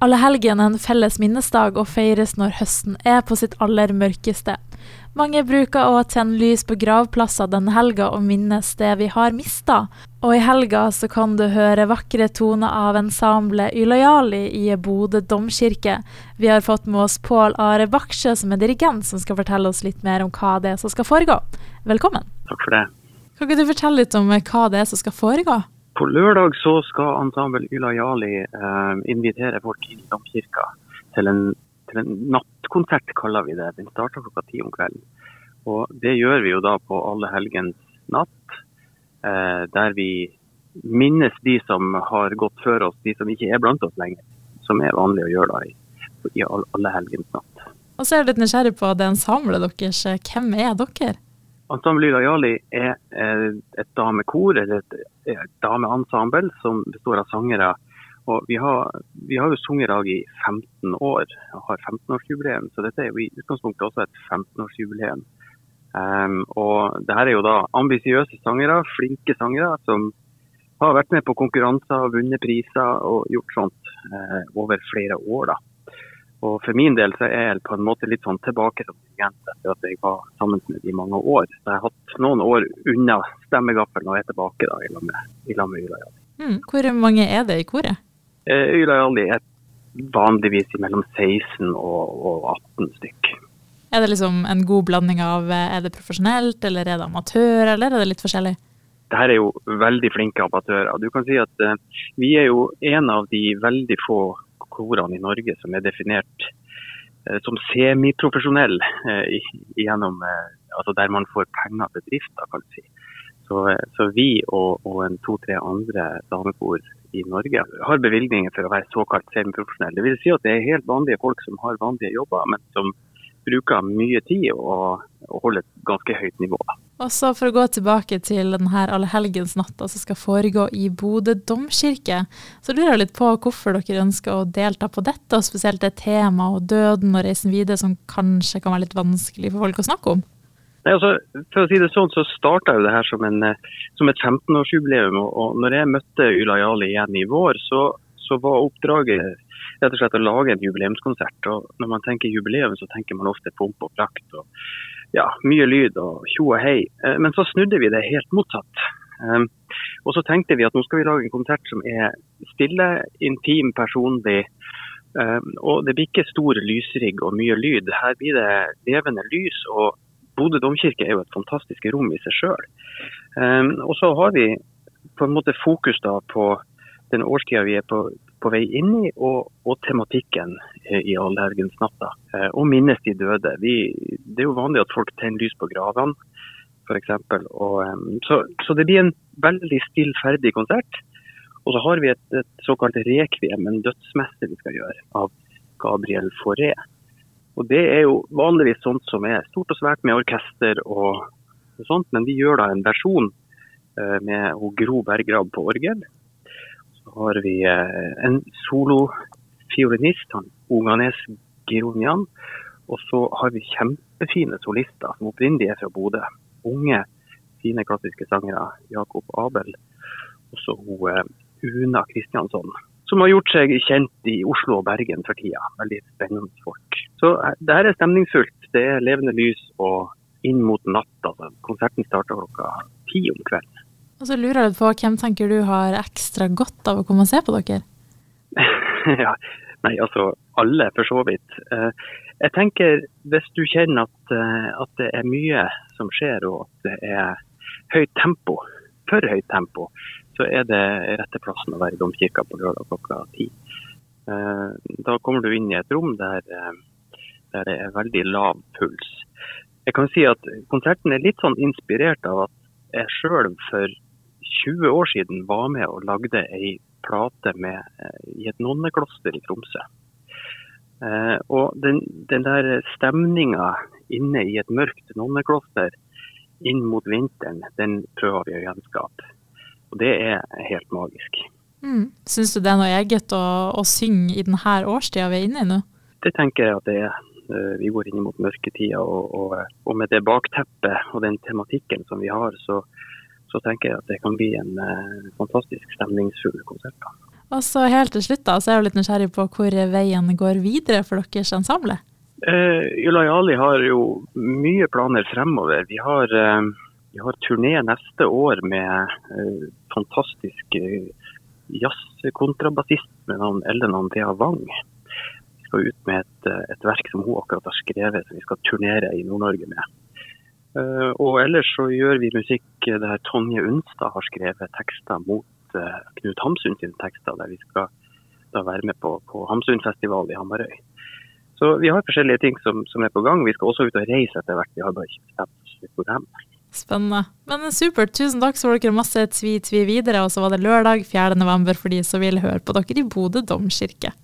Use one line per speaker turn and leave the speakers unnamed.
Allehelgen er en felles minnesdag og feires når høsten er på sitt aller mørkeste. Mange bruker å tenne lys på gravplasser denne helga og minnes det vi har mista. Og i helga så kan du høre vakre toner av ensemblet Ylajali i Bodø domkirke. Vi har fått med oss Pål Are Baksjø som er dirigent, som skal fortelle oss litt mer om hva det er som skal foregå. Velkommen.
Takk for det.
Kan ikke du fortelle litt om hva det er som skal foregå?
På lørdag så skal ensemble Ylajali eh, invitere folk inn i domkirka til en, til en nattkonsert, kaller vi det. Den starter klokka ti om kvelden. Og Det gjør vi jo da på alle helgens natt, eh, der vi minnes de som har gått før oss, de som ikke er blant oss lenger. Som er vanlig å gjøre da i, i alle helgens natt.
Og så er jeg litt nysgjerrig på det ensemblet deres. Hvem er dere?
Ensemble Ylajali er et damekor, eller et, et dameensemble som består av sangere. Og vi har, vi har jo sunget lag i 15 år, og har 15-årsjubileum. Så dette er jo i utgangspunktet også et 15-årsjubileum. Um, og det her er jo da ambisiøse sangere, flinke sangere, som har vært med på konkurranser, og vunnet priser og gjort sånt uh, over flere år. da. Og For min del så er jeg på en måte litt sånn tilbake som dirigent etter at jeg var sammen med de mange år. Så jeg har hatt noen år unna stemmegaffelen og er tilbake da, i lag med, Yla Jali.
Mm, hvor mange er det i koret?
Eh, Ylajali er vanligvis mellom 16 og, og 18 stykk.
Er det liksom en god blanding av eh, er det profesjonelt, eller er det amatør, eller er det litt forskjellig?
Dette er jo veldig flinke amatører. Du kan si at eh, Vi er jo en av de veldig få korene i Norge som er definert eh, som semiprofesjonell eh, gjennom eh, altså der man får penger til drifta, kan si. Så, så vi og, og to-tre andre damekor i Norge har bevilgninger for å være såkalt semiprofesjonelle. Det vil si at det er helt vanlige folk som har vanlige jobber, men som bruker mye tid og, og holder et ganske høyt nivå.
Og så For å gå tilbake til denne allehelgensnatta som skal foregå i Bodø domkirke, så lurer jeg litt på hvorfor dere ønsker å delta på dette, og spesielt det temaet og døden og reisen videre som kanskje kan være litt vanskelig for folk å snakke om?
Nei, altså, for å si det sånn, så starta det her som, en, som et 15-årsjubileum. Og, når jeg møtte Ylajali igjen i vår, så, så var oppdraget rett og slett å lage en jubileumskonsert. Og når man tenker jubileum, så tenker man ofte pomp og prakt. og ja, mye lyd og tjo og hei. Eh, men så snudde vi det helt motsatt. Um, og så tenkte vi at nå skal vi lage en konsert som er stille, intim, personlig. Um, og det blir ikke stor lysrigg og mye lyd. Her blir det levende lys. og Bodø domkirke er jo et fantastisk rom i seg sjøl. Og så har vi på en måte fokus da på den årstida vi er på, på vei inn i, og, og tematikken eh, i allhelgensnatta. Natta. og minnes de døde. Vi, det er jo vanlig at folk tenner lys på gravene, f.eks. Så, så det blir en veldig stillferdig konsert. Og så har vi et, et såkalt rekviem, en dødsmesse vi skal gjøre, av Gabriel Fauré. Og Det er jo vanligvis sånt som er stort og svært med orkester og sånt, men vi gjør da en versjon eh, med Gro Bergrav på orgel har vi eh, en solofiolinist, Oganes Gironian. Og så har vi kjempefine solister som opprinnelig er fra Bodø. Unge, fine klassiske sangere. Jakob Abel. Og så hun eh, Una Kristiansson. Som har gjort seg kjent i Oslo og Bergen for tida. Veldig spennende folk. Så eh, det her er stemningsfullt. Det er levende lys og inn mot natta. Konserten starter klokka ti om kvelden.
Og så lurer jeg på, Hvem tenker du har ekstra godt av å komme og se på dere?
ja, Nei, altså alle, for så vidt. Eh, jeg tenker hvis du kjenner at, eh, at, det er mye som skjer og at det er høyt tempo, for høyt tempo, så er det rette plassen å være i domkirka på lørdag klokka ti. Eh, da kommer du inn i et rom der, der det er veldig lav puls. Jeg kan si at Konserten er litt sånn inspirert av at jeg sjøl for 20 år siden var med og lagde ei plate med, eh, i et nonnekloster i Tromsø. Eh, og den, den der stemninga inne i et mørkt nonnekloster inn mot vinteren, den prøver vi å gjenskape. Og det er helt magisk.
Mm. Syns du det er noe eget å, å synge i denne årstida vi er inne i nå?
Det tenker jeg at det er. Eh, vi går inn mot mørketida, og, og, og med det bakteppet og den tematikken som vi har, så, så tenker jeg at det kan bli en eh, fantastisk stemningsfull konsert.
Og så helt til slutt, da, så er jeg jo litt nysgjerrig på hvor veien går videre for deres ensemble.
Eh, Ylajali har jo mye planer fremover. Vi har, eh, vi har turné neste år med eh, fantastisk jazzkontrabassist med navn Ellen Andrea Wang. Vi skal ut med et, et, verk som hun akkurat har skrevet, som vi skal turnere i Nord-Norge med. Og ellers så gjør vi musikk der Tonje Unstad har skrevet tekster mot Knut Hamsun sine tekster, der vi skal da være med på, på Hamsunfestival i Hamarøy. Så vi har forskjellige ting som, som, er på gang. Vi skal også ut og reise etter hvert. Vi har bare ikke bestemt oss for dem.
Spennende. Men supert. Tusen takk, så får dere masse tvi-tvi videre. Og så var det lørdag 4. november for de som vil høre på dere i Bodø domkirke.